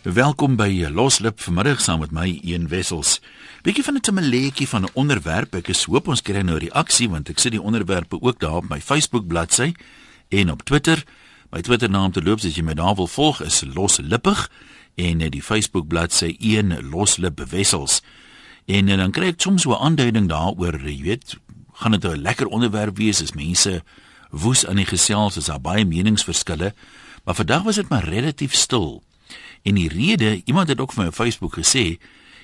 Welkom by Loslip vanmiddag saam met my Een Wessels. Bietjie van 'n temaletjie van 'n onderwerp. Ek is hoop ons kry nou reaksie want ek sit die onderwerpe ook daar op my Facebook bladsy en op Twitter. My Twitter naam te loop as jy my daar wil volg is Loslippig en die Facebook bladsy Een Loslip Wessels. En, en dan kry ek soms so 'n aanduiding daaroor, jy weet, gaan dit 'n lekker onderwerp wees as mense woes aan die gesels, is daar baie meningsverskille, maar vandag was dit maar relatief stil. En die rede, iemand het ook vir my op Facebook gesê,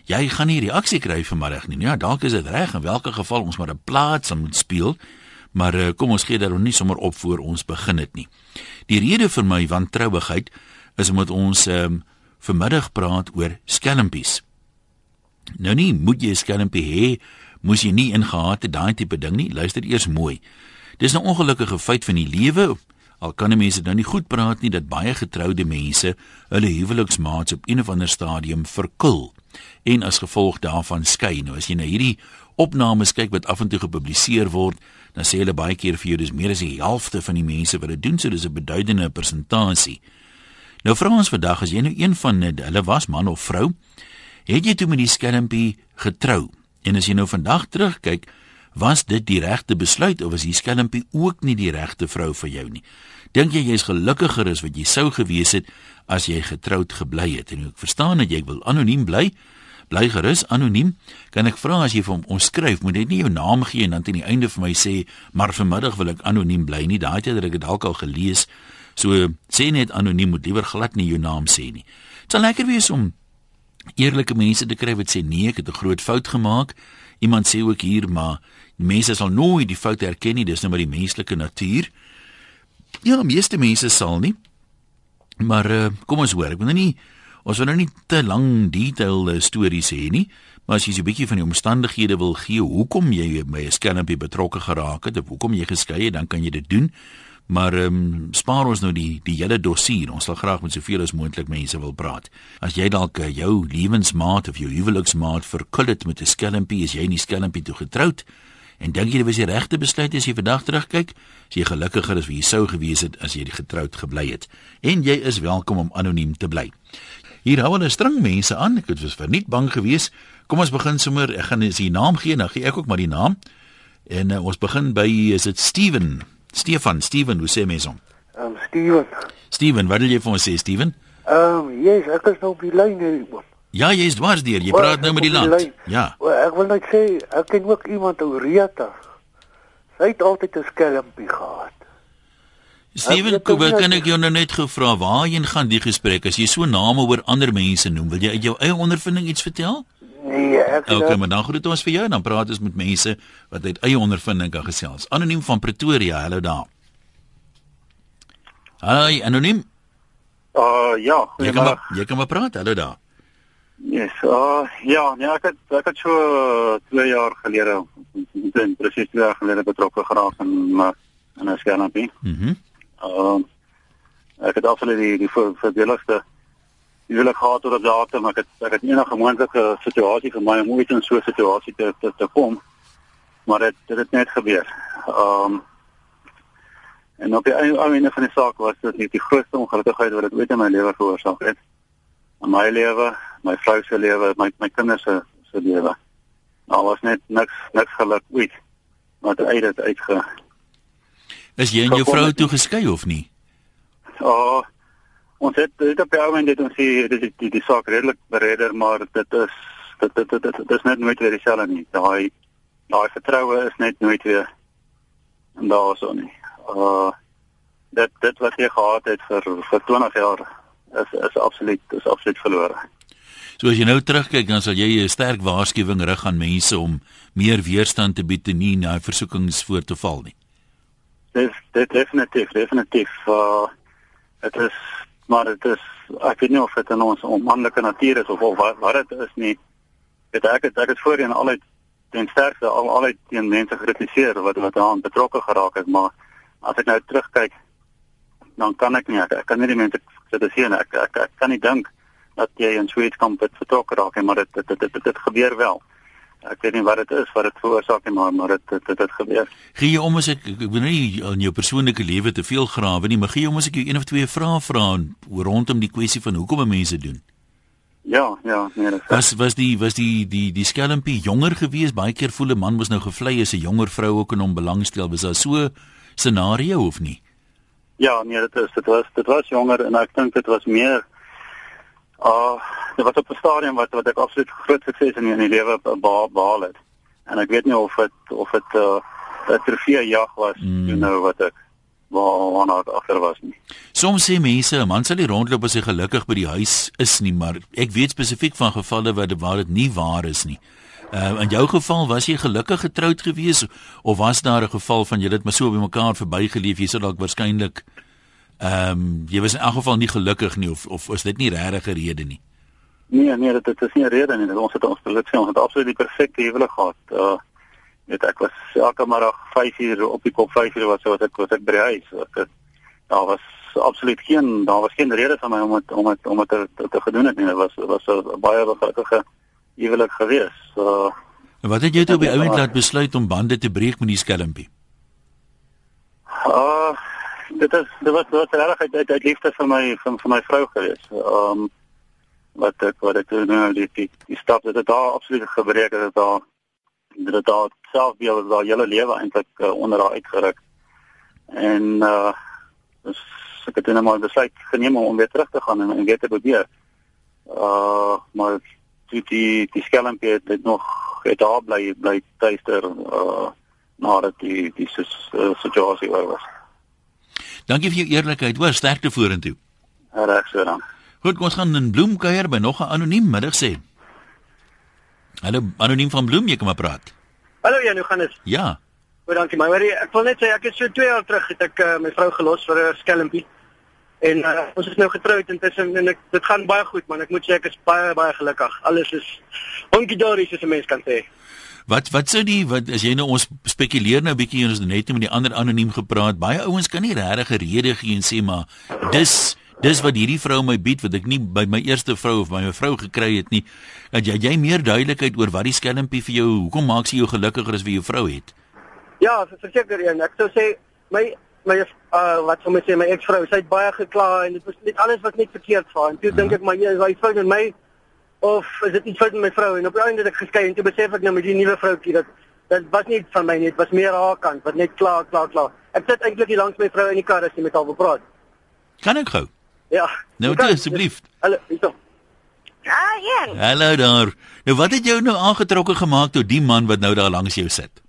jy gaan nie reaksie kry vanmiddag nie. Ja, dalk is dit reg in watter geval ons maar 'n plaas moet speel. Maar uh, kom ons gee daarom nie sommer op voor ons begin dit nie. Die rede vir my wantrouigheid is omdat ons um, vanmiddag praat oor skelmpies. Nou nie moet jy 'n skelmpie hê, moes jy nie ingehaat het daai tipe ding nie. Luister eers mooi. Dis 'n ongelukkige feit van die lewe Al kan mense nou nie goed praat nie dat baie getroude mense hulle huweliksmaats op een of ander stadium verkil en as gevolg daarvan skei. Nou as jy na hierdie opnames kyk wat af en toe gepubliseer word, dan sê hulle baie keer vir jou dis meer as die helfte van die mense wat dit doen, so dis 'n beduidende persentasie. Nou vra ons vandag as jy nou een van hulle was man of vrou, het jy toe met die skelmpie getrou? En as jy nou vandag terugkyk, Was dit die regte besluit of was die skelmpie ook nie die regte vrou vir jou nie? Dink jy jy's gelukkiger as wat jy sou gewees het as jy getroud gebly het? En ek verstaan dat jy wil anoniem bly. Bly gerus anoniem. Kan ek vra as jy vir hom omskryf, moet jy nie jou naam gee en dan teen die einde vir my sê, "Maar vanmiddag wil ek anoniem bly nie." Daai het ek dit dalk al gelees. So sê net anoniem, moet liewer glad nie jou naam sê nie. Dit sal lekker wees om eerlike mense te kry wat sê nee, ek het 'n groot fout gemaak. Iemand sê ook hier maar mense sal nooit die fout erken nie, dis nou maar die menslike natuur. Ja, meeste mense sal nie. Maar uh, kom ons hoor, ek wil nou nie ons wil nou nie te lang detailde stories hê nie, maar as jy 'n bietjie van die omstandighede wil gee, hoekom jy by 'n skelmpie betrokke geraak het, of hoekom jy geskei het, dan kan jy dit doen. Maar ehm um, spaar ons nou die die hele dossier. Ons sal graag met soveel as moontlik mense wil praat. As jy dalk uh, jou lewensmaat of jou huweliksmaat verkul het met 'n skelmpie, is jy nie skelmpie toe getroud en dink jy dit was die regte besluit as jy vandag terugkyk? As jy gelukkiger as wie jy sou gewees het as jy getroud gebly het. En jy is welkom om anoniem te bly. Hier hou hulle string mense aan. Ek het was verniet bang geweest. Kom ons begin sommer. Ek gaan as jy naam gee, dan gee ek ook maar die naam. En uh, ons begin by is dit Steven? Stefan, Steven, hoe sê mense hom? Ehm um, Steven. Steven, wat wil jy vir ons sê, Steven? Ehm um, yes, ek is nou op die lyn hier. Ja, jy is dwars deur. Jy praat nou met die land. Ja. Well, ek wil net sê, ek ken ook iemand ou Rita. Sy het altyd 'n skelmpie gehad. Steven, ek kan ek jou nou net gevra waarheen gaan die gesprek as jy so name oor ander mense noem? Wil jy uit jou eie ondervinding iets vertel? Nee, ek Okay, dat... maar dan groet ons vir jou en dan praat ons met mense wat uit eie ondervinding kan gesels. Anoniem van Pretoria, hallo daar. Hi, anoniem. Uh ja, jy kan maar, jy kan maar praat, hallo daar. Yes, uh ja, nee, ek het ek het so 2 jaar gelede, in presies 2 jaar gelede betrokke geraak in uh, in 'n skermpie. Mhm. Mm uh ek het afsonder die die wil ek gehad oor op datum, maar ek het ek het enige moontlike situasie vir my om ooit in so 'n situasie te, te te kom. Maar dit dit het net gebeur. Ehm um, en op die einde van die saak was dit die grootste ongelukkigheid wat ek ooit in my lewe veroorsaak het. In my lewe, my vrou se lewe, my my kinders se se lewe. Nou was net niks niks geluk ooit. Dit uit dit uitge Is jy en jou vrou toe geskei of nie? Oh, ons het dit op jou en dit ons sê dit is die, die saak redelik bereder maar dit is dit dit dit, dit, dit is net nooit weer dieselfde nie daai daai vertroue is net nooit weer en daarso nie uh dit dit wat jy gehad het vir vir 20 jaar is is absoluut is absoluut verlore So as jy nou terugkyk dan sal jy 'n sterk waarskuwing rig aan mense om meer weerstand te bied en nie na versoekings voor te val nie. Dis dit definitief definitief uh dit is maar dit is ek weet nie of dit in ons onmanlike natuur is of of wat wat dit is nie. Dit ek het ek het voorheen altyd ten sterkste al altyd teen mense gekritiseer wat wat aan betrokke geraak het, maar as ek nou terugkyk dan kan ek nie ek, ek kan nie die mense kritiseer nie. Ek, ek ek kan nie dink dat jy in Sweet kamp betrokke raak nie, maar dit dit dit, dit, dit, dit gebeur wel ek weet nie wat dit is wat dit veroorsaak nie maar maar dit dit dit gebeur. Gee jy om as ek ek wil nie in jou persoonlike lewe te veel grawe nie, maar gee jy om as ek jou een of twee vrae vra rondom die kwessie van hoekom mense doen. Ja, ja, nee, dit Was was die was die die die skelmpie jonger gewees? Baie keer voel 'n man mos nou gevlei as 'n jonger vrou ook in hom belangstel. Was daar so scenario of nie? Ja, nee, dit is dit was dit was jonger en ek dink dit was meer uh dit was op 'n stadium wat wat ek absoluut groot sukses in in die lewe behaal, behaal het. En ek weet nie of dit of dit uh 'n trofee jag was mm. you know wat ek waar waarna ek agter was nie. Soms sê mense 'n man sal nie rondloop as hy gelukkig by die huis is nie, maar ek weet spesifiek van gevalle waar dit waar dit nie waar is nie. Uh in jou geval was jy gelukkig getroud gewees of was daar 'n geval van jy het maar so by mekaar verbygeleef jy sou dalk waarskynlik ehm um, jy was in elk geval nie gelukkig nie of of is dit nie regtig 'n rede nie? Nee, nee, dit, dit is nie 'n rede nie. Ons het ons geluk sien, ons het absoluut die perfekte huwelik gehad. Uh weet ek was elke middag 5 uur op die kop 5 uur wat so wat ek wat ek by die huis. Ek daar was absoluut geen daar was geen rede vir my om het, om het, om het te, te, te gedoen het nie. Dit was was 'n baie gelukkige huwelik gewees. So En wat het jou toe op die ouend laat besluit om bande te breek met die skelmpie? Uh dit is dit was dit was regtig uit uit liefde vir my vir, vir my vrou gewees. Ehm um, wat ek wat ek nou die die, die stap dit het daar absoluut gebreek het daar dit het daar selfbeeld daar hele lewe eintlik uh, onder haar uitgeruk. En uh dus ek het net maar besluit geneem om weer terug te gaan en, en weer te probeer. Uh maar die die die skelmpie het, het nog het daar bly bly tuister uh nadat die die situasie oor was. Dankie vir jou eerlikheid. Hoor, sterkte vorentoe. Reg so dan. Goed, ons gaan in Bloemkuier by nog 'n anoniem middag sê. Hallo, anoniem van Bloem, jy kom maar praat. Hallo Jan, hoe gaan dit? Ja. Baie dankie. Maar ek wil net sê ek is so 2 jaar terug het ek uh, my vrou gelos vir 'n skelmpie. En uh, ons is nou getroud intussen en ek dit gaan baie goed man. Ek moet sê ek is baie baie gelukkig. Alles is honky dory soos 'n mens kan sê. Wat wat sou die wat as jy nou ons spekuleer nou 'n bietjie ons net met die ander anoniem gepraat. Baie ouens kan nie regtig 'n rede gee en sê maar dis dis wat hierdie vrou my bied wat ek nie by my eerste vrou of by my vrou gekry het nie. Dat jy jy meer duidelikheid oor wat die skelmpie vir jou, hoekom maak sy jou gelukkiger as wie jou vrou het? Ja, verseker een. Ek sou sê my my uh wat sou my sê my eksvrou, sy het baie gekla en dit was net alles wat net verkeerd was. En toe dink ek maar jy is hy fout met my of is dit iets fout met my vrou en op die einde het ek geskei en toe besef ek nou met die nuwe vroutjie dat dit was nie van my nie, dit was meer haar kant wat net klaar klaar klaar. Ek sit eintlik hier langs my vrou in die kar as sy met haar wil praat. Kan ek gou? Ja. Nou toe asseblief. Hallo, hierso. Ah, ja. Hallo daar. Nou wat het jou nou aangetrokke gemaak tot die man wat nou daar langs jou sit?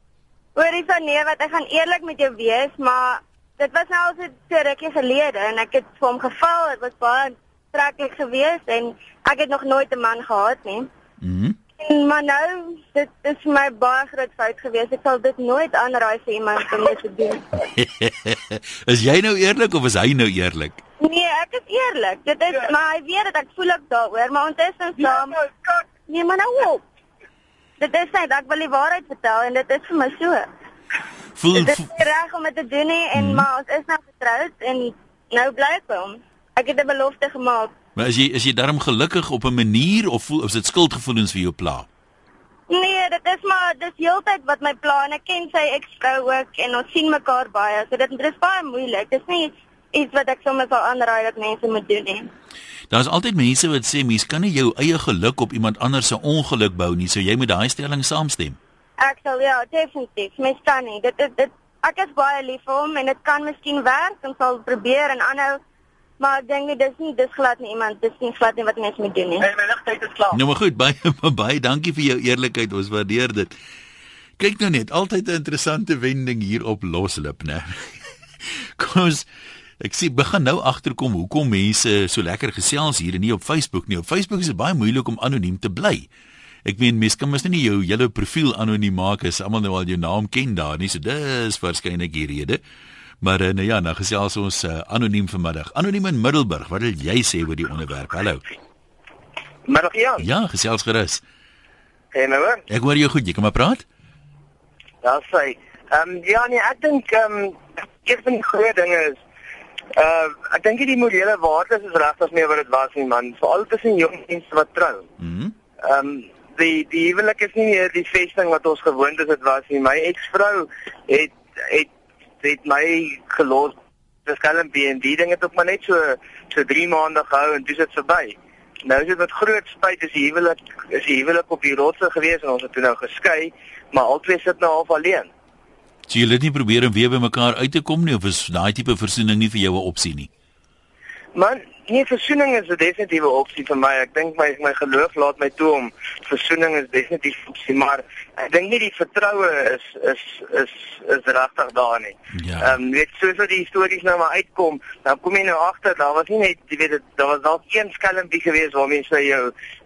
Hoorie van nee, wat ek gaan eerlik met jou wees, maar dit was nou al so 'n rukkie gelede en ek het vir hom geval, dit was baie treklik geweest en ek het nog nooit 'n man gehad nie. Mhm. Mm en maar nou, dit is my baie groot fout geweest. Ek sal dit nooit aanraai vir iemand om dit te doen. is jy nou eerlik of is hy nou eerlik? Nee, ek is eerlik. Dit is ja. maar hy weet dat ek voel ek daaroor, maar intussen saam. Nee, maar nou op. Dit is net ek wil die waarheid vertel en dit is vir my so. Voel dit is reg om dit te doen nie en hmm. maar ons is nou getroud en nou bly ek by hom. Ek het 'n belofte gemaak. Maar is jy is jy darm gelukkig op 'n manier of voel of dit skuldgevoelens vir jou pla? Nee, dit is maar dis heeltyd wat my pla en ek ken sy eksvrou ook en ons sien mekaar baie. So dit, dit is baie moeilik. Dit is nie iets wat ek sommer sal aanraai dat mense moet doen nie. Daar's altyd mense wat sê mens kan nie jou eie geluk op iemand anders se ongeluk bou nie. So jy moet daai stelling saamstem. Ek sal ja, definitief. Mens kan nie. Dit is dit ek is baie lief vir hom en dit kan miskien werk en sal probeer en aanhou Maar ek dink nie dis nie dis glad nie iemand dis nie glad nie wat mense moet doen nie. Hey, my ligtyd is klaar. Nou maar goed, baie baie dankie vir jou eerlikheid. Ons waardeer dit. Kyk nou net, altyd 'n interessante wending hier op Loslip, né? Kom ons Ek sien begin nou agterkom hoekom mense so lekker gesels hier en nie op Facebook nie. Op Facebook is dit baie moeilik om anoniem te bly. Ek meen mense kan mos nie jou hele profiel anoniem maak as almal nou al jou naam ken daar nie. So dis waarskynlik die rede. Maar uh, nou ja, nou gesels ons uh, anoniem vanmiddag. Anoniem in Middelburg. Wat wil jy sê oor die onderwerp? Hallo. Middag Jan. Ja, gesels gerus. En nou? Ek hoor jou goed. Jy kan maar praat. Ja, sê. Ehm um, ja, nee, ek dink ehm um, een van die groot dinge is Uh ek dink die morele waardes is regtig meer wat dit was nie man, veral tussen jong mense wat trou. Mhm. Ehm um, die die huwelik is nie meer die vesting wat ons gewoond is dit was nie. My eksvrou het het het my gelos. Dis kan 'n BND ding het op maar net so so 3 maande gehou en dis dit verby. Nou is dit met groot spyt is die huwelik is die huwelik op die rotse gewees en ons het toe nou geskei, maar albei sit nou half alleen. So jy het nie probeer om weer by mekaar uit te kom nie of is daai tipe versoening nie vir jou 'n opsie nie? Man, nee, versoening is 'n definitiewe opsie vir my. Ek dink my my geloof laat my toe om versoening is definitief opsie, maar ek dink nie die vertroue is is is is regtig daar nie. Ja. Ehm um, weet soos wat die stories nou maar uitkom, dan kom jy nou agter daar was nie net jy weet dit daar was dalk een skelmpie geweest waar mense jou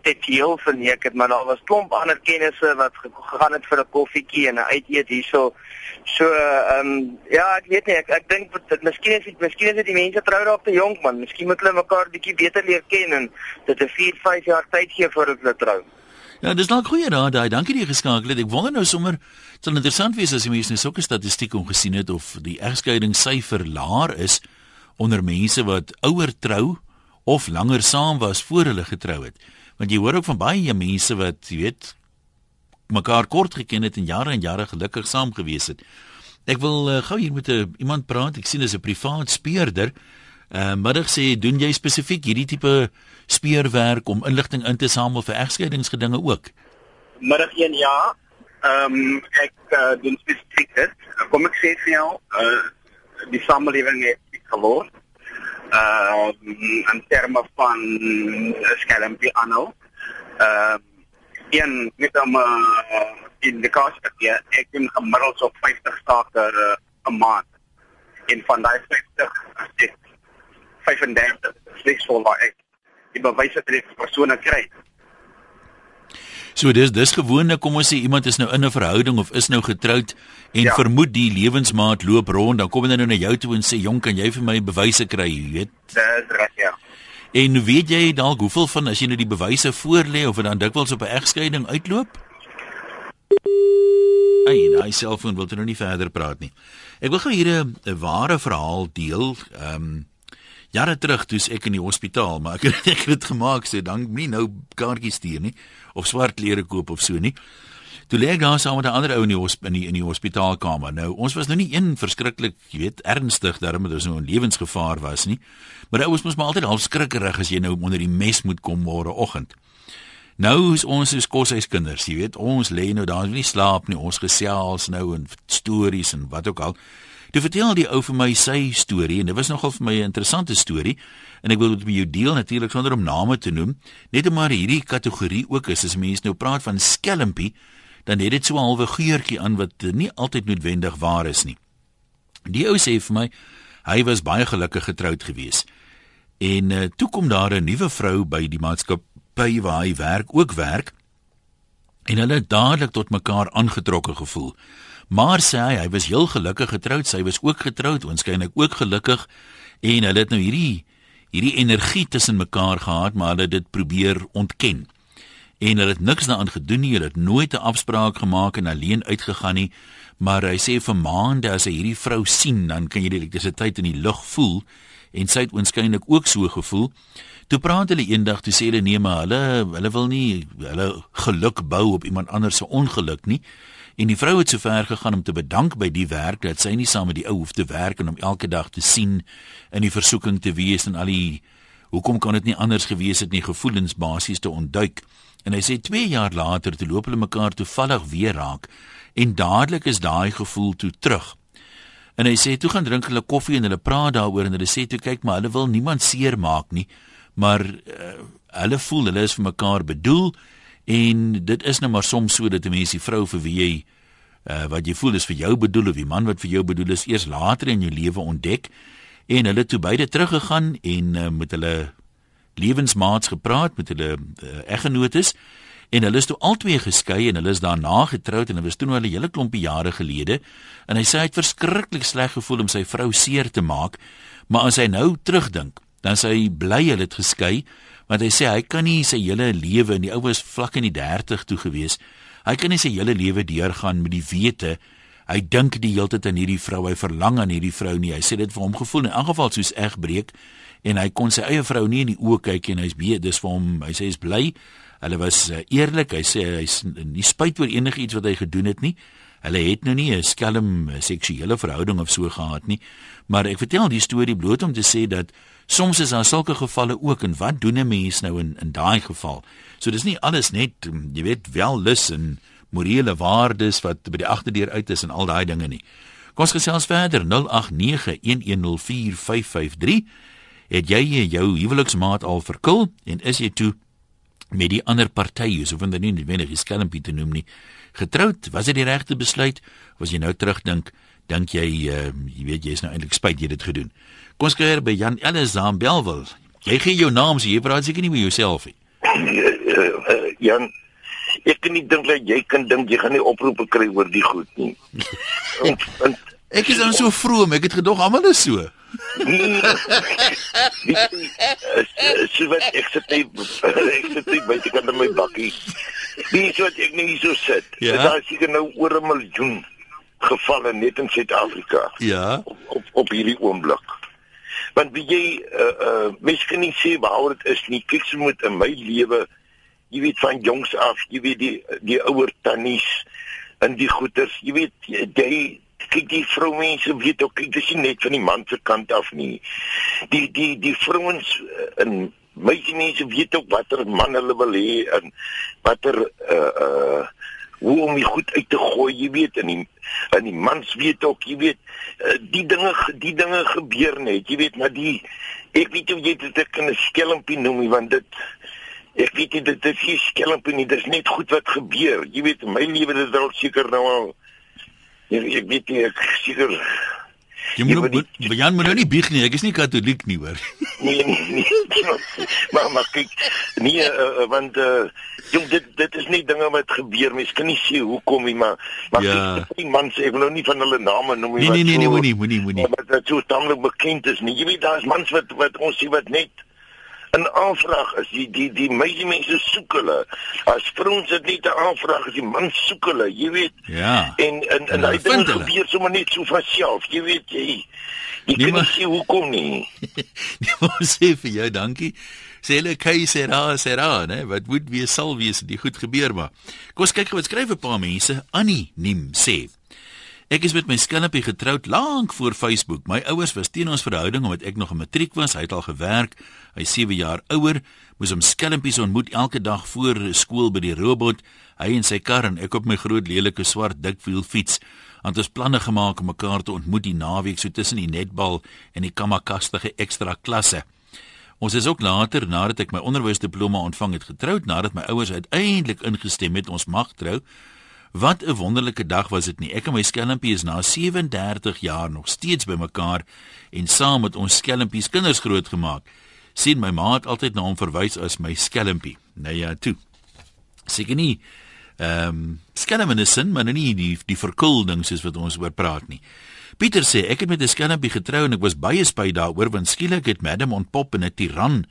dit heel verneek het, maar daar was klomp ander kennisse wat gegaan het vir 'n koffietjie en 'n uiteet hierso. So ehm um, ja, ek weet nie, ek ek dink dit miskien is dit miskien is dit die mense trou raak te jonk man. Miskien moet hulle mekaar bietjie beter leer ken en dit 'n 4, 5 jaar tyd gee voordat hulle trou. Ja, dis dalk goeie raad daai. Dankie dat jy geskakel het. Ek wonder nou sommer, dit sal interessant wees as jy mense nou sulke statistieke ongesien het of die egskeidingssyfer laer is onder mense wat ouer trou of langer saam was voor hulle getrou het. Want jy hoor ook van baie mense wat, jy weet, mekaar kort geken het en jare en jare gelukkig saam gewees het. Ek wil uh, gou hier met 'n uh, iemand praat. Ek sien dis 'n privaat speurder. Uh middag sê doen jy spesifiek hierdie tipe speurwerk om inligting in te samel vir egskeidingsgedinge ook? Middag 1 ja. Ehm um, ek uh, doen spesifiek dit. Kom ek sê vir jou, uh die samelewing het geword. Uh in terme van skelmpie aanhou. Ehm uh, een net om uh, in die kos ja, ek doen gemiddeld op 50 stake uh, 'n maand. En van daai 50 as ek 35 slegs vol waar ek die bewys het dat persone kry. So dis dis gewoonlik kom ons sê iemand is nou in 'n verhouding of is nou getroud en Ja. vermoed die lewensmaat loop rond, dan kom hulle nou na jou toe en sê jong, kan jy vir my bewyse kry, jy weet? Dis reg ja. En weet jy dalk hoeveel van as jy nou die bewyse voorlê of dan dikwels op 'n egskeiding uitloop? Ai, daai selfoon wil toe nou nie verder praat nie. Ek wil gou hier 'n ware verhaal deel. Ehm um, jare terug toe's ek in die hospitaal, maar ek ek het dit gemaak sê dan nie nou kaartjies stuur nie of swart klere koop of so nie. Toe lê ek daar saam met 'n ander ou in die in die in die hospitaalkamer. Nou, ons was nou nie een verskriklik, jy weet, ernstig daarmee dat ons nou in lewensgevaar was nie. Maar ou ons mos maar altyd half skrikkerig as jy nou onder die mes moet kom môre oggend. Nou is ons soos koshuiskinders, jy weet, ons lê nou daar nie slaap nie, ons gesels nou en stories en wat ook al. Toe vertel die ou vir my sy storie en dit was nogal vir my 'n interessante storie en ek wil dit met jou deel natuurlik sonder om name te noem, net om maar hierdie kategorie ook is as mense nou praat van skelmpie, dan het dit so 'n halwe geurtjie aan wat nie altyd noodwendig waar is nie. Die ou sê vir my hy was baie gelukkig getroud gewees. En uh, toe kom daar 'n nuwe vrou by die maatskappy waar hy werk, ook werk. En hulle het dadelik tot mekaar aangetrokke gevoel. Maar sê hy, hy was heel gelukkig getroud, sy was ook getroud, waarskynlik ook gelukkig en hulle het nou hierdie hierdie energie tussen mekaar gehad, maar hulle het dit probeer ontken. En hulle het niks daaraan gedoen nie, hulle het nooit 'n afspraak gemaak en alleen uitgegaan nie, maar hy sê vir maande as hy hierdie vrou sien, dan kan jy die elektrisiteit in die lug voel en sy het waarskynlik ook so gevoel. Toe praat hulle eendag, toe sê hulle nee, maar hulle hulle wil nie hulle geluk bou op iemand anders se ongeluk nie. En die vrou het so ver gegaan om te bedank by die werk dat sy nie saam met die ou hoef te werk en hom elke dag te sien in die versoeking te wees en al die hoekom kan dit nie anders gewees het nie gevoelens basies te ontduik. En hy sê 2 jaar later toe loop hulle mekaar toevallig weer raak en dadelik is daai gevoel toe terug. En hy sê toe gaan drink hulle koffie en hulle praat daaroor en hulle sê toe kyk maar hulle wil niemand seermaak nie, maar uh, hulle voel hulle is vir mekaar bedoel en dit is nou maar soms so dat 'n mens die vrou vir wie jy uh, wat jy voel is vir jou bedoel of die man wat vir jou bedoel is eers later in jou lewe ontdek en hulle toe beide teruggegaan en uh, met hulle lewensmaats gepraat met hulle uh, eggenotes en hulle is toe albei geskei en hulle is daarna getroud en hulle was toe nou 'n hele klompie jare gelede en hy sê hy het verskriklik sleg gevoel om sy vrou seer te maak maar as hy nou terugdink dan sê hy bly hulle het geskei want hy sê hy kan nie sy hele lewe en die ou was vlak in die 30 toe gewees. Hy kan nie sy hele lewe deurgaan met die wete. Hy dink die hele tyd aan hierdie vrou hy verlang aan hierdie vrou nie. Hy sê dit vir hom gevoel in elk geval soos egbreek en hy kon sy eie vrou nie in die oë kyk en hy's baie dis vir hom hy sê hy's bly. Hulle was uh, eerlik. Hy sê hy's nie spyt oor enigiets wat hy gedoen het nie. Hulle het nou nie 'n skelm seksuele verhouding of so gehad nie. Maar ek vertel die storie bloot om te sê dat Soms is daar sulke gevalle ook en wat doen 'n mens nou in in daai geval? So dis nie alles net mm, jy weet wel lus en morele waardes wat by die agterdeur uit is en al daai dinge nie. Kom ons gesels verder 0891104553. Het jy jou huweliksmaat al verkil en is jy toe met die ander partye, so van nie noodwendig skelmpie te noem nie, getroud? Was dit die regte besluit? Was jy nou terugdink, dink jy uh, jy weet jy is nou eintlik spyt jy dit gedoen. Kom ons kyk by Jan Ellis daar in Belwel. Jy gee jou naam, so jy praat seker nie met jouself nie. Jan Ek kan nie dink dat jy kan dink jy gaan nie oproepe kry oor die goed nie. en, en, ek is dan so vroom, ek het gedog almal is so. Sy wat ek sit nie ek sit nie by die kant van my bakkie. Wie sou ek nie so sit? Ja? Daar is seker nou oor 'n miljoen gevalle net in Suid-Afrika. Ja. Op, op op hierdie oomblik. Want wie jy uh uh mens kan nie sê waar dit is nie. Kyk so moet in my lewe jy weet van jongs af, jy weet die die ouer tannies in die goeters, jy weet jy kyk die vroumense weet ook kyk dis nie net van die man se kant af nie. Die die die vrouens in meisie mense weet ook watter man hulle wil hê en watter uh uh hoe om die goed uit te gooi, jy weet in die in die mans weet ook, jy weet uh, die dinge die dinge gebeur net, jy weet maar die ek weet hoe jy dit kan 'n skelmpie noem want dit ek weet nie dit is nie skelmpie nie, dis net goed wat gebeur. Jy weet my lewe is al seker nou al Ja, ek weet nie ek seker Jy moet nie Jan moet nou nie bieg nie. Ek is nie katoliek nie, hoor. Nee, nee, nee. Maar maar kyk, nee, uh, want uh, jong dit dit is nie dinge wat gebeur. Mens kan nie sê hoekom nie, maar maar ja. die man sê ek wil nou nie van hulle name noem nie. Nee, nee, nee, moenie, moenie, moenie. Maar dit is so tamelik bekend is nie. Jy weet daar's mans wat wat ons sien wat net 'n aanvraag is. Die die die meisie mense soek hulle. As vrouens dit nie 'n aanvraag is, die man soek hulle, jy weet. Ja. En en en hy dink gebeur sommer net so van self, jy weet jy. Jy nee, kan nie sê hoekom nie. nee, maar sê vir jou dankie. Sê hulle kei sê ra sê ra, né? Wat moet wie sal wees die goed gebeur maar. Kom ons kyk wat skryf 'n paar mense. Annie Nim sê Ek is met my skelmpie getroud lank voor Facebook. My ouers was teen ons verhouding omdat ek nog 'n matriek was. Hy het al gewerk. Hy 7 jaar ouer. Moes hom skelmpies ontmoet elke dag voor skool by die robot. Hy en sy kar en ek op my groot lelike swart dikwiel fiets. Ons planne gemaak om mekaar te ontmoet die naweek so tussen die netbal en die kamakastige ekstra klasse. Ons is ook later nadat ek my onderwysdiploma ontvang het getroud nadat my ouers uiteindelik ingestem het ons mag trou. Wat 'n wonderlike dag was dit nie. Ek en my skelmpie is na 37 jaar nog steeds bymekaar en saam met ons skelmpies kinders grootgemaak. sien my ma het altyd na hom verwys as my skelmpie. Nou ja, toe. Seker nie. Ehm um, skelm in 'n sin, maar nou nie die die verkulding soos wat ons oor praat nie. Pieter sê ek het met 'n skelmpie getrou en ek was baie spyt daaroor want skielik het madam ontpop in 'n tiran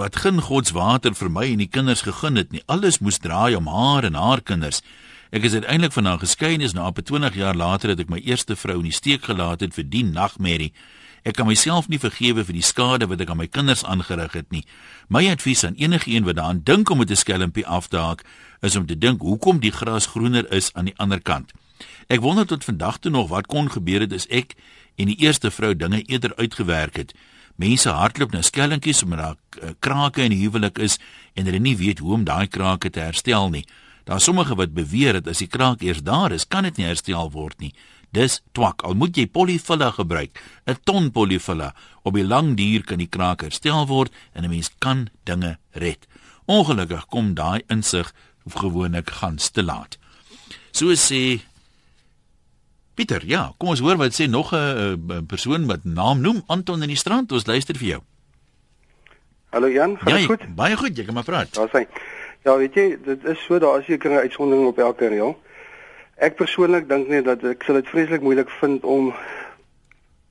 wat geen godswater vir my en die kinders gegun het nie. Alles moes draai om haar en haar kinders. Ek is uiteindelik van haar geskei en is na op 20 jaar later het ek my eerste vrou in die steek gelaat het vir die nagmerrie. Ek kan myself nie vergewe vir die skade wat ek aan my kinders aangerig het nie. My advies aan enigiemand wat daaraan dink om met 'n skelmpie af te haak, is om te dink hoekom die gras groener is aan die ander kant. Ek wonder tot vandag toe nog wat kon gebeur het as ek en die eerste vrou dinge eerder uitgewerk het. Mense hardloop nou skelmpies omdat daar eh, krake in die huwelik is en hulle nie weet hoe om daai krake te herstel nie. Daar sommige wat beweer dat as die kraak eers daar is, kan dit nie herstel word nie. Dis twak. Al moet jy polyfilla gebruik, 'n ton polyfilla, op die lang duur kan die kraak herstel word en 'n mens kan dinge red. Ongelukkig kom daai insig gewoonlik gans te laat. So sê Pieter, ja, kom ons hoor wat sê nog 'n persoon wat naam noem Anton in die strand. Ons luister vir jou. Hallo Jan, gaan dit ja, goed? Baie goed, jy kan maar praat. Daar sê. Ja, weet jy, dit is so daar is seker 'n uitsondering op elke reël. Ek persoonlik dink net dat ek sal dit vreeslik moeilik vind om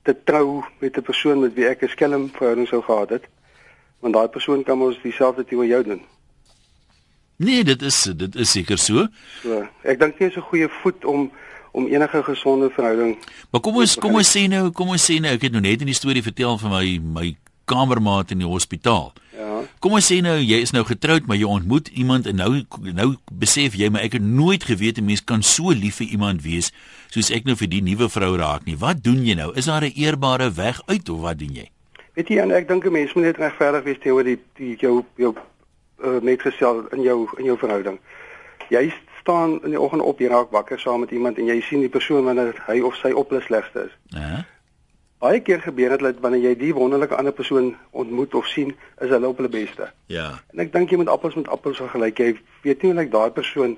te trou met 'n persoon met wie ek 'n skelm verhouding sou gehad het. Want daai persoon kan mos dieselfde ding met jou doen. Nee, dit is dit is seker so. So, ek dink nie is 'n goeie voet om om enige gesonde verhouding. Maar kom ons kom ons sê nou, kom ons sê nou, ek het nou net in die storie vertel van my my kamermaat in die hospitaal. Ja. Kom ons sê nou jy is nou getroud, maar jy ontmoet iemand en nou nou besef jy maar ek het nooit geweet 'n mens kan so lief vir iemand wees soos ek nou vir die nuwe vrou raak nie. Wat doen jy nou? Is daar 'n eerbare weg uit of wat doen jy? Weet jy en ek dink 'n mens moet net regverdig wees teenoor die die jou jou uh, metgesel in jou in jou verhouding. Jy staan in die oggend op, jy raak wakker saam met iemand en jy sien die persoon wanneer hy of sy op hulle slegste is. Ja. Baie keer gebeur dit dat wanneer jy die wonderlike ander persoon ontmoet of sien, is hulle op hulle beste. Ja. En ek dink jy moet appels met appels vergelyk. Jy weet nie hoe lyk daai persoon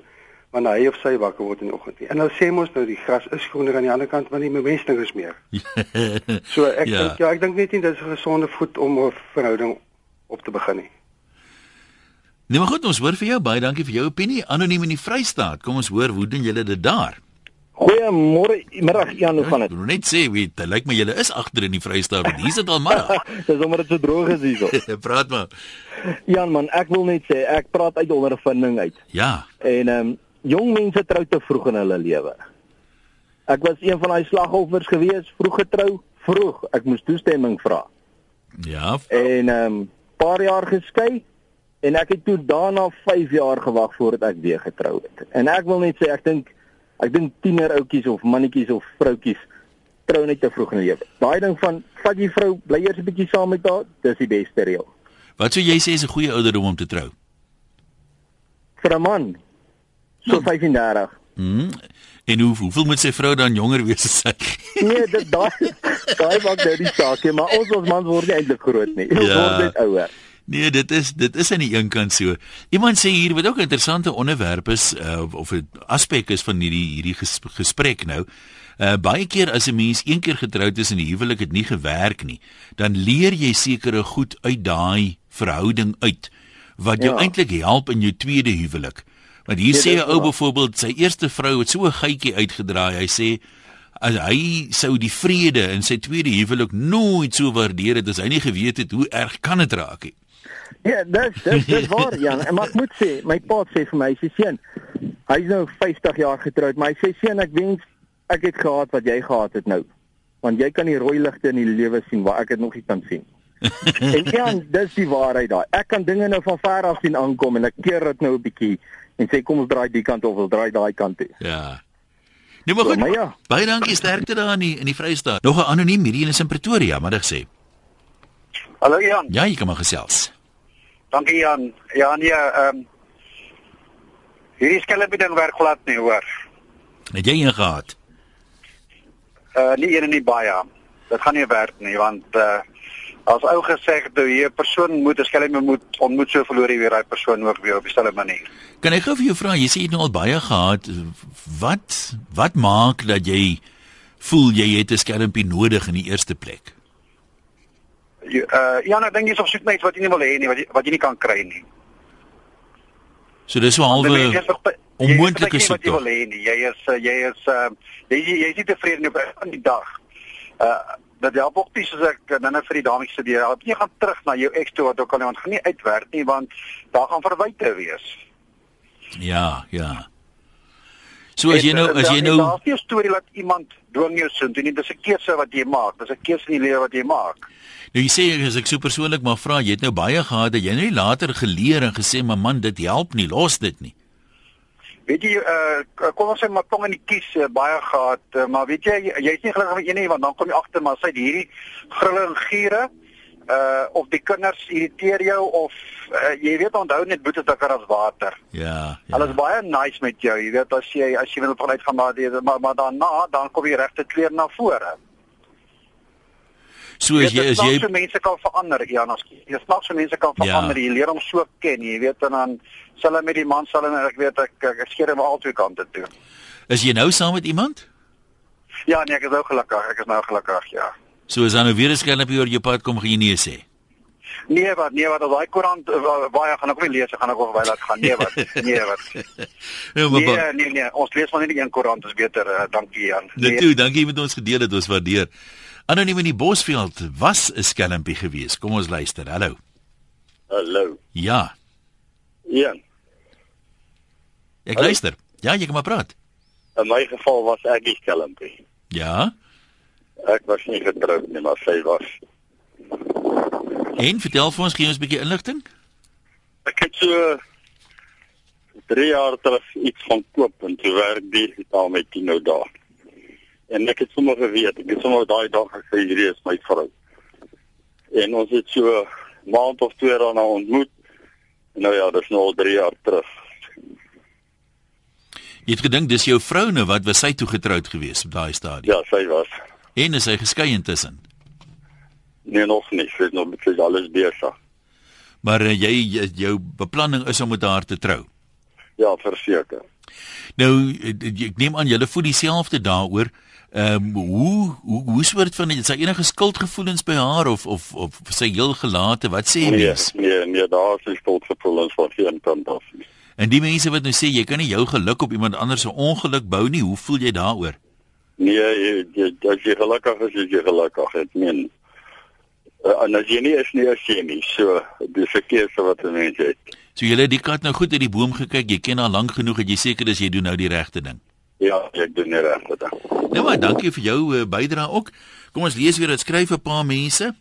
wanneer hy of sy wakker word in die oggend nie. En nou sê mos nou die gras is groener aan die ander kant want die bemesting is meer. So ek ja. dink ja, ek dink net nie dis 'n gesonde voet om 'n verhouding op te begin nie. Nee, maar goed, ons hoor vir jou baie dankie vir jou opinie. Anoniem in die Vrystaat. Kom ons hoor hoe doen julle dit daar? Goeiemôre, middag Jan, hoe gaan Ek dit? wil net sê, weet, dit lyk my julle is agter in die Vrystaat, want hier is dit al middag. Dis omdat dit so droog is hierso. Praat maar. Jan man, ek wil net sê ek praat uit ondervinding uit. Ja. En ehm um, jong mense trou te vroeg in hulle lewe. Ek was een van daai slagoffers gewees, vroeg getrou, vroeg. Ek moes toestemming vra. Ja. En ehm um, paar jaar geskei en ek het toe daarna 5 jaar gewag voordat ek weer getrou het. En ek wil net sê ek dink ek dink tiener ouetjies of mannetjies of vroutjies trou net te vroeg in die lewe. Daai ding van vat jy vrou, bly eers 'n bietjie saam met haar, dis die beste reël. Wat sou jy sê is 'n goeie ouderdom om te trou? Vir 'n man so 35. Mhm. En hoe hoeveel moet sy vrou dan jonger wees as sy? Nee, dit daai daai maak nou die saak, hè, maar ons ons mans word nie eintlik groot nie. Ons Ja. word net ouer. Nee, dit is dit is aan die een kant so. Iemand sê hier wat ook 'n interessante onderwerp is uh, of 'n aspek is van hierdie hierdie ges gesprek nou. Uh baie keer as 'n mens een keer getroud is en die huwelik het nie gewerk nie, dan leer jy sekere goed uit daai verhouding uit wat jou Ja. eintlik help in jou tweede huwelik. Want hier Ja, sê 'n ou byvoorbeeld sy eerste vrou het so 'n gytjie uitgedraai. Hy sê as hy sou die vrede in sy tweede huwelik nooit so waardeer het as hy nie geweet het hoe erg kan dit raak nie. Ja, dis dis dis waar Jan. En maar ek moet sê, my pa sê vir my, hy sê seun, hy's nou 50 jaar getroud, maar hy sê seun, ek wens ek het gehad wat jy gehad het nou. Want jy kan die rooi ligte in die lewe sien waar ek dit nog nie kan sien. en Jan, dis die waarheid daai. Ek kan dinge nou van ver af sien aankom en ek keer dit nou 'n bietjie en sê kom ons draai die kant of ons draai daai kant toe. Ja. Nee maar goed. Maar ja. Baie dankie sterkte daar in die in die Vrystaat. Nog 'n anoniem hierdie een is in Pretoria, maar dit sê. Hallo Jan. Ja, jy kan maar gesels. Dankie Jan. Ja nee, ehm um, hierdie skelmpie ding werk glad nie, hoor. Het jy een gehad? Uh nie een en nie baie. Dit gaan nie werk nie want uh as ou gesê het jy 'n persoon moet 'n skelmpie moet ontmoet so verloor jy weer daai persoon ook weer op dieselfde manier. Kan ek gou vir jou vra, jy sê jy het nou al baie gehad. Wat wat maak dat jy voel jy het 'n skelmpie nodig in die eerste plek? Jy, Uh ja, nou dink jy is op soek na iets wat jy nie wil hê nie, wat jy wat jy nie kan kry nie. So dis Want halwe is jy is onmoontlike nie wat jy wil hê nie. Jy is uh, jy is uh jy jy jy is nie tevrede op van die dag. Uh dat help ook nie soos ek net vir die dames sê, jy help nie gaan terug na jou ex toe wat ook al nie want gaan nie uitwerk nie want daar gaan verwyte wees. Ja, ja. So as jy nou uh, as jy nou daar's nie 'n storie dat iemand dwing jou sin toe nie. Dis 'n keuse wat jy maak. Dis 'n keuse in die lewe wat jy maak. nou jy sê as ek so persoonlik maar vra, jy het nou baie gehad dat jy nou later geleer en gesê, "Maar man, dit help nie, los dit nie." Weet jy uh kom ons sê maar tong in die kies uh, baie gehad, uh, maar weet jy jy- jy's nie gelukkig met een nie want dan kom jy agter maar sy het hierdie grille en giere uh of die kinders irriteer jou of uh, jy weet onthou net boete dikker as water. Ja, Ja. ja. Hulle is baie nice met jou, jy weet as jy as jy wil vanuit gaan maar die- maar maar daarna dan kom jy regte kleur na vore. So as jy as jy so mense kan verander, ja, as jy snaps so mense kan Ja. verander. Jy leer om so ken, jy weet en dan sal hulle met die man sal en ek weet ek ek, ek skeer hom al twee kante toe. is jy nou saam met iemand? Ja, nee, ek is nou gelukkig. Ek is nou gelukkig, ja. So as dan nou weer 'n skelmpie oor jou pad kom, gaan jy nee sê. Nee, wat nee, wat as daai koerant uh, baie gaan ek nie lees, ek gaan ek ook by laat gaan. Nee, wat. Nee, wat. Nou, maar ba- Nee, nee, nee, ons lees maar net die een koerant, is beter. Uh, dankie Jan. Dit toe, dankie jy het met ons gedeel het, ons waardeer. Anoniem in die Bosveld was 'n skelmpie geweest. Kom ons luister. Hallo. Hallo. Ja, Ja, ek Hallo. luister. Ja, jy kan maar praat. in my geval was ek die skelmpie. Ja. Ek was nie getroud nie, maar sy was. En vertel vir ons gee ons 'n bietjie inligting. Ek het so 3 jaar terug iets gaan koop en toe werk digitaal met Tino daar. En ek het sommer geweet, ek het sommer daai dag gesê hierdie is my vrou. En ons het so maand of twee daarna ontmoet. Nou ja, dis nou al 3 jaar terug. Jy het gedink dis jou vrou nou wat was sy toe getroud gewees op daai stadium? Ja, sy was. En is hy geskei intussen? Nee, nog nie. Sy is nog met sy alles besig. Maar uh, jy jou beplanning is om met haar te trou. Ja, verseker. Nou eh, ek neem aan julle voel dieselfde daaroor. Ehm um, hoe hoe hoe soort van het sy enige skuldgevoelens by haar of of of sy heel gelate? Wat sê jy Nee, mens? nee, nee, daar is skuldgevoelens van geen kant af nie. En die mense wat nou sê jy kan nie jou geluk op iemand anders se ongeluk bou nie, hoe voel jy daaroor? Nee, jy, jy, as jy gelukkig is, is jy gelukkig. Ek meen uh, en as jy nie is nie, is jy nie. So, dis 'n keuse wat 'n mens het. So julle het die kat nou goed uit die boom gekyk. Jy ken haar lank genoeg dat jy seker is jy doen nou die regte ding. Ja, ek doen nie regte ding. Nou maar dankie vir jou uh, bydrae ook. Kom ons lees weer dit skryf 'n paar mense.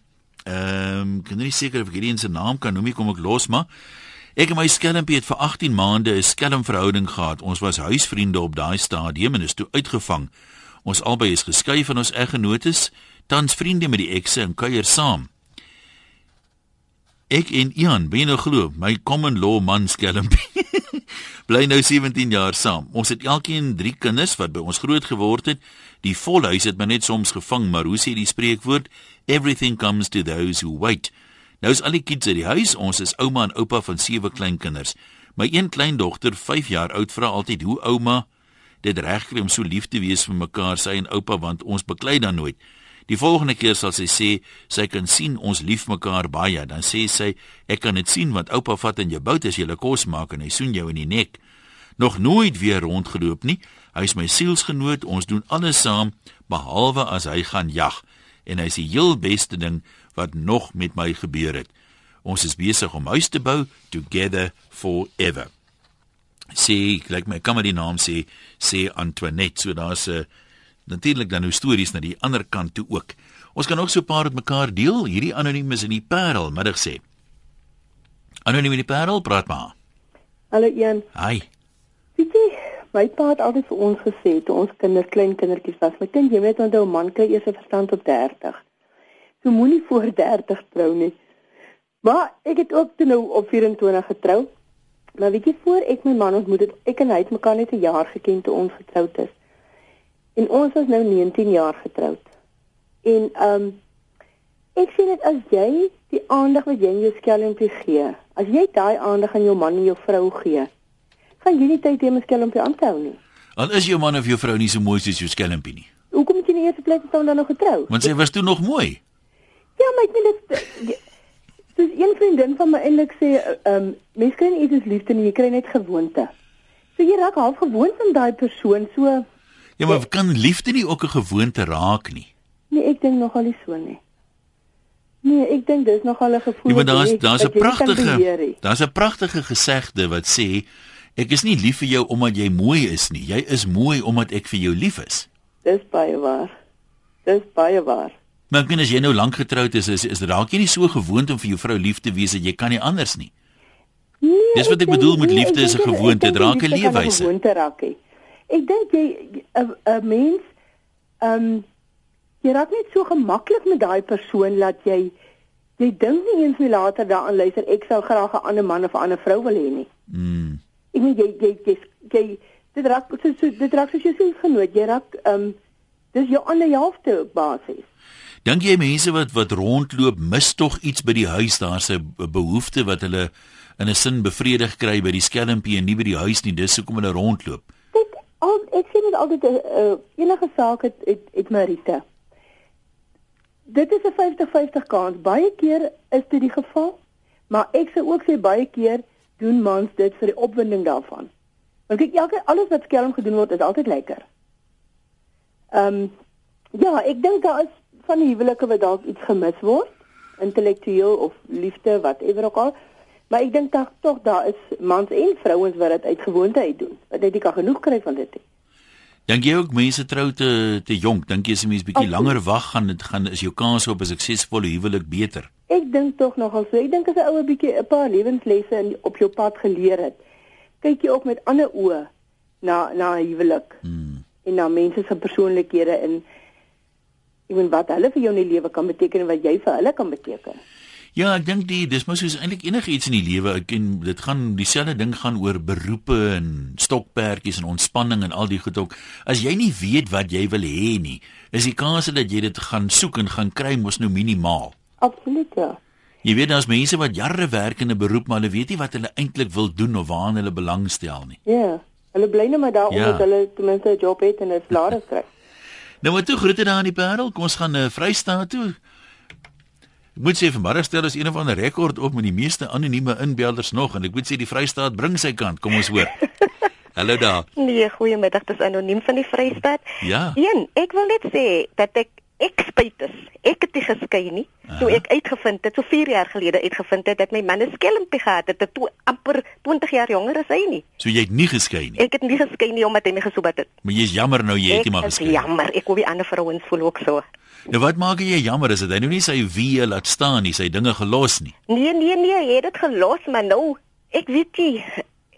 Ehm um, ek is nie seker of ek hierdie een se naam kan noem nie, kom ek los maar. Ek en my skelmpie het vir 18 maande 'n skelmverhouding gehad. Ons was huisvriende op daai stadium en is toe uitgevang. Ons albei is geskei van ons eggenotes, tans vriende met die ekse en kuier saam. Ek en Ian, ben jy nou glo, my common law man skelmpie. bly nou 17 jaar saam. Ons het elkeen 3 kinders wat by ons groot geword het. Die volhuis het my net soms gevang, maar hoe sê die spreekwoord? Everything comes to those who wait. Nou is al die kids uit die huis. Ons is ouma en oupa van sewe kleinkinders. My een kleindogter, 5 jaar oud, vra altyd hoe ouma dit regkry om so lief te wees vir mekaar, sy en oupa, want ons beklei dan nooit. Die volgende keer sal sy sê sy kan sien ons lief mekaar baie, dan sê sy ek kan dit sien want oupa vat in jou bout as jy lekker kos maak en hy soen jou in die nek. Nog nooit weer rondgeloop nie. Hy is my sielsgenoot. Ons doen alles saam behalwe as hy gaan jag en hy is die heel beste ding wat nog met my gebeur het. Ons is besig om huis te bou together forever. Sê, like my kan maar die naam sê, sê Antoinette. So daar's 'n natuurlik dan nou stories na die ander kant toe ook. Ons kan ook so 'n paar met mekaar deel. Hierdie anoniem is in die Parel middag sê. Anoniem in die Parel, praat maar. Hallo Ian. Hi. Weet jy, my pa het altyd vir ons gesê toe ons kinders klein kindertjies was, my kind, jy weet onthou man kry eers 'n verstand tot 30. So moenie voor 30 trou nie. Maar ek het ook toe nou op 24 getrou. Maar weet jy voor ek my man ontmoet het, ek en hy het mekaar net 'n jaar geken toe ons getroud is. En ons is nou 19 jaar getroud. En ehm um, ek sê dit as jy die aandag wat jy aan jou skelmpie gee, as jy daai aandag aan jou man en jou vrou gee, gaan jy nie tyd hê om 'n skelmpie aan te hou nie. Al is jou man of jou vrou nie so mooi soos jou skelmpie nie. Hoekom het jy nie eers op plek gestaan dan nog getrou? Want sy was toe nog mooi. Ja, maar ek meen dit Dis een vriendin van my eintlik sê, ehm um, mense kry nie iets liefde nie, jy kry net gewoonte. So jy raak half gewoond aan daai persoon, so Ja, maar kan liefde nie ook 'n gewoonte raak nie? nee, ek dink nogal nie so nie. Nee, ek dink dis nogal 'n gevoel. Ja, maar daar's daar's 'n pragtige daar's 'n pragtige gesegde wat sê ek is nie lief vir jou omdat jy mooi is nie. Jy is mooi omdat ek vir jou lief is. Dis baie waar. Dis baie waar. Maar ek meen as jy nou lank getroud is, is, is raak jy nie so gewoond om vir jou vrou lief te wees dat jy kan nie anders nie. Nee, Dis wat ek dink- bedoel met nee, liefde ek is 'n gewoonte, ek dit raak 'n leefwyse. gewoonte raak hê. Ek dink jy 'n mens ehm um, jy raak net so gemaklik met daai persoon dat jy jy dink nie eens meer later daaraan luister ek sou graag 'n ander man of 'n ander vrou wil hê nie. Mm. Ek meen jy jy jy, jy dit raak so, so dit raak soos jy sê genoot. Jy raak ehm um, dis jou ander helfte basis. Dink jy mense wat wat rondloop mis tog iets by die huis? Daar's 'n behoefte wat hulle in 'n sin bevredig kry by die skelmpie en nie by die huis nie. Dis hoekom hulle rondloop. Dit al ek sê dit altyd 'n uh, enige saak het het, het Marita. Dit is 'n 50-50 kans. Baie keer is dit die geval, maar ek sê ook sê baie keer doen mans dit vir die opwinding daarvan. Want kyk elke alles wat skelm gedoen word is altyd lekker. Ehm um, ja, ek dink daar is van die huwelike wat dalk iets gemis word, intellektueel of liefde whatever ook al. Maar ek dink tog tog daar is mans en vrouens wat dit uit gewoonte uit doen. Wat net nie kan genoeg kry van dit nie. Dink jy ook mense trou te te jonk? Dink jy as 'n mens bietjie langer wag gaan dit gaan is jou kans op 'n suksesvolle huwelik beter? Ek dink tog nogal so. Ek dink as 'n ou 'n bietjie 'n paar lewenslesse in op jou pad geleer het, kyk jy ook met ander oë na na 'n huwelik Hmm. en na mense se persoonlikhede en Bedoel wat hulle vir jou in die lewe kan beteken en wat jy vir hulle kan beteken. Ja, ek dink die dis mos soos eintlik enigiets in die lewe. Ek en dit gaan dieselfde ding gaan oor beroepe en stokperdjies en ontspanning en al die goed ook. As jy nie weet wat jy wil hê nie, is die kans dat jy dit gaan soek en gaan kry mos nou minimaal. Absoluut ja. Jy weet daar's mense wat jare werk in 'n beroep maar hulle weet nie wat hulle eintlik wil doen of waaraan hulle belangstel nie. Ja. Hulle bly net maar daar Ja. omdat hulle ten minste 'n job het en 'n salaris kry. Nou maar toe groete daar in die Parel. Kom ons gaan na uh, Vrystaat toe. Ek moet sê vanmiddag stel ons een of ander rekord op met die meeste anonieme inbelders nog en ek moet sê die Vrystaat bring sy kant. Kom ons hoor. Hallo daar. Nee, goeiemiddag, dis anoniem van die Vrystaat. Ja. Een, ek wil net sê dat ek ek spyt is. Ek het nie geskei nie. Toe ek uitgevind het, so 4 jaar gelede uitgevind het dat my man 'n skelmpie gehad het, het toe amper 20 jaar jonger as hy nie. So jy het nie geskei nie. Ek het nie geskei nie omdat hy my gesoebat het. Maar jy's jammer nou jy het nie maar Ek is geskei. jammer, ek hoor die ander vrouens voel ook so. Nou wat maak jy jammer is dit hy nou nie sy wie laat staan nie, sy dinge gelos nie. Nee, nee, nee, jy het dit gelos, maar nou, ek weet nie.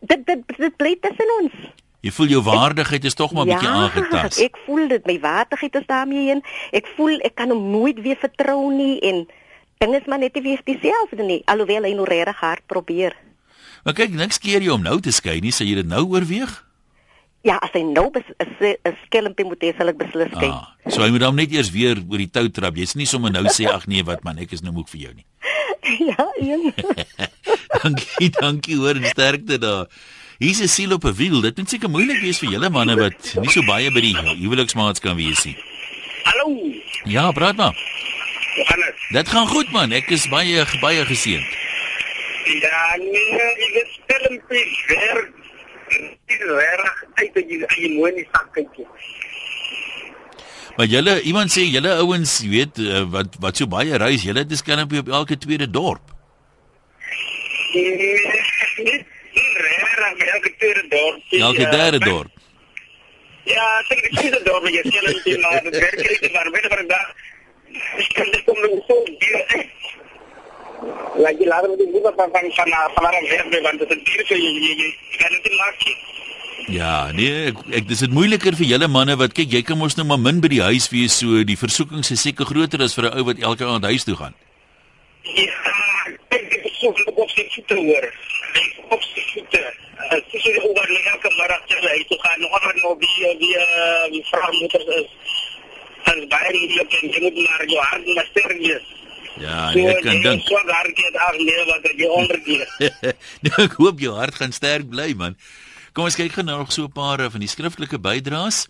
Dit dit dit bly tussen ons. Jy voel jou waardigheid is tog maar 'n bietjie aangetast. ek voel dit my waardigheid is daarmee in. Ek voel ek kan hom nooit weer vertrou nie en dinge is maar net nie weer dieselfde nie, alhoewel hy nou regtig hard probeer. Maar kyk, niks keer jy om nou te skei nie, sê jy dit nou oorweeg? Ja, as hy nou bes, is 'n skelmpie moet hê, sal ek beslis kyk. Ah, so hy moet dan net eers weer oor die tou trap. Jy's nie sommer nou sê ag nee, wat man, ek is nou moeg vir jou nie. ja, een. dankie, dankie hoor en sterkte daar. Hier's 'n siel op 'n wiel. Dit moet seker moeilik wees vir julle manne wat nie so baie by die huweliksmaats kan wees nie. Hallo. Ja, praat maar. Hoe gaan dit? Dit gaan goed man. Ek is baie baie geseënd. Ja, nee, ek hom vir werk. Dit is reg uit dat jy jy mooi in die sak kyk. Maar julle iemand sê julle ouens, jy weet uh, wat wat so baie reis, julle het 'n skelmpie op elke tweede dorp. Nee, reg, elke tweede dorp. Elke derde dorp. Ja, ek dink dit is 'n dorp jy die maar dit werk nie maar weet van daar. Ek kan dit kom nog so duur. La jy laat met die boek van van van van van werk want dit is duur so jy jy jy kan dit maak. Ja, nee, ek, ek dis dit moeiliker vir julle manne wat kyk, jy kan mos nou maar min by die huis wees, so die versoeking is seker groter as vir 'n ou wat elke aand huis toe gaan. Ja, ek dink so veel op sy voete hoor. Ek op sy voete. Ek sê jy oor die elke middag terwyl hy toe gaan, nog wat nou wie wie eh, wie vragmotors is. En baie moeilik en jy moet maar jou hart maar sterk wees. Ja, nee, ek kan dink. So daar het af nee wat jy ondergee. nou, ek hoop jou hart gaan sterk bly, man. Kom ons kyk gou nou nog so 'n paar eh, van die skriftelike bydraes.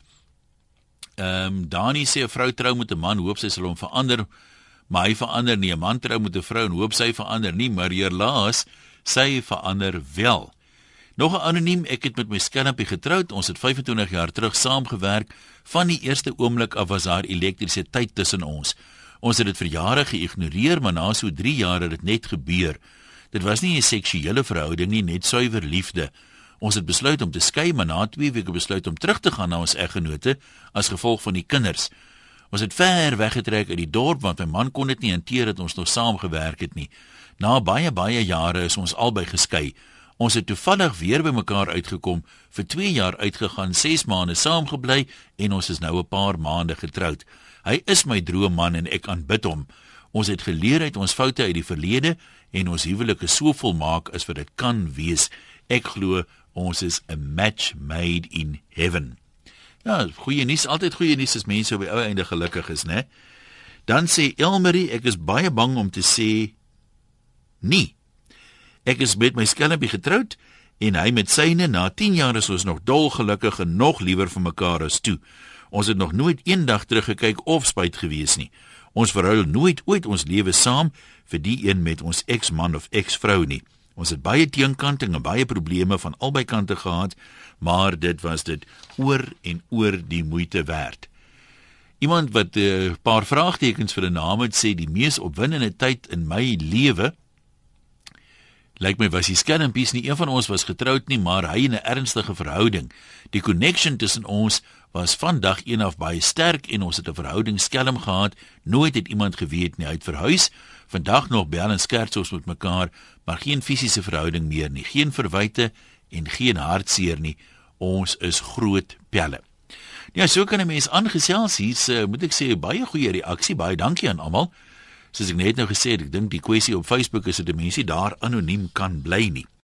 Ehm um, Dani sê 'n vrou trou met 'n man, hoop sy sal hom verander, maar hy verander nie. 'n Man trou met 'n vrou en hoop sy verander nie, maar hierlaas sy verander wel. Nog 'n anoniem, ek het met my skelmpie getroud. Ons het 25 jaar terug saamgewerk. Van die eerste oomblik af was daar elektrisiteit tussen ons. Ons het dit vir jare geïgnoreer, maar na so 3 jaar het dit net gebeur. Dit was nie 'n seksuele verhouding nie, net suiwer liefde. Ons het besluit om te skei, maar na 2 weke besluit om terug te gaan na ons eggenote as gevolg van die kinders. Ons het ver weggetrek uit die dorp want my man kon dit nie hanteer dat ons nog saam gewerk het nie. Na baie baie jare is ons albei geskei. Ons het toevallig weer by mekaar uitgekom, vir 2 jaar uitgegaan, 6 maande saamgebly en ons is nou 'n paar maande getroud. Hy is my droomman en ek aanbid hom. Ons het geleer uit ons foute uit die verlede en ons huwelik is so volmaak as wat dit kan wees. Ek glo ons is 'n match made in heaven. Ja, goeie nuus, altyd goeie nuus as mense op die ou einde gelukkig is, né? Dan sê Elmarie, ek is baie bang om te sê nee. Ek is met my skelmpie getroud en hy met syne na 10 jaar is ons nog dol gelukkig en nog liewer vir mekaar as toe. Ons het nog nooit eendag teruggekyk of spyt gewees nie. Ons verhuil nooit ooit ons lewe saam vir die een met ons eksman of eksvrou nie. Ons het baie teenkanting en baie probleme van albei kante gehad, maar dit was dit oor en oor die moeite werd. Iemand wat 'n uh, paar vraagtekens vir 'n naam het sê die mees opwindende tyd in my lewe lyk my was die skelmpies nie een van ons was getroud nie, maar hy in 'n ernstige verhouding. Die connection tussen ons was van dag 1 af baie sterk en ons het 'n verhouding skelm gehad. Nooit het iemand geweet nie. Hy het verhuis. Vandag nog bel en skerts ons met mekaar, maar geen fisiese verhouding meer nie. Geen verwyte en geen hartseer nie. Ons is groot pelle. Ja, so kan 'n mens aangesels. Hier's uh, moet ek sê baie goeie reaksie. Baie dankie aan almal. Soos ek net nou gesê het, ek dink die kwessie op Facebook is dat mense daar anoniem kan bly nie.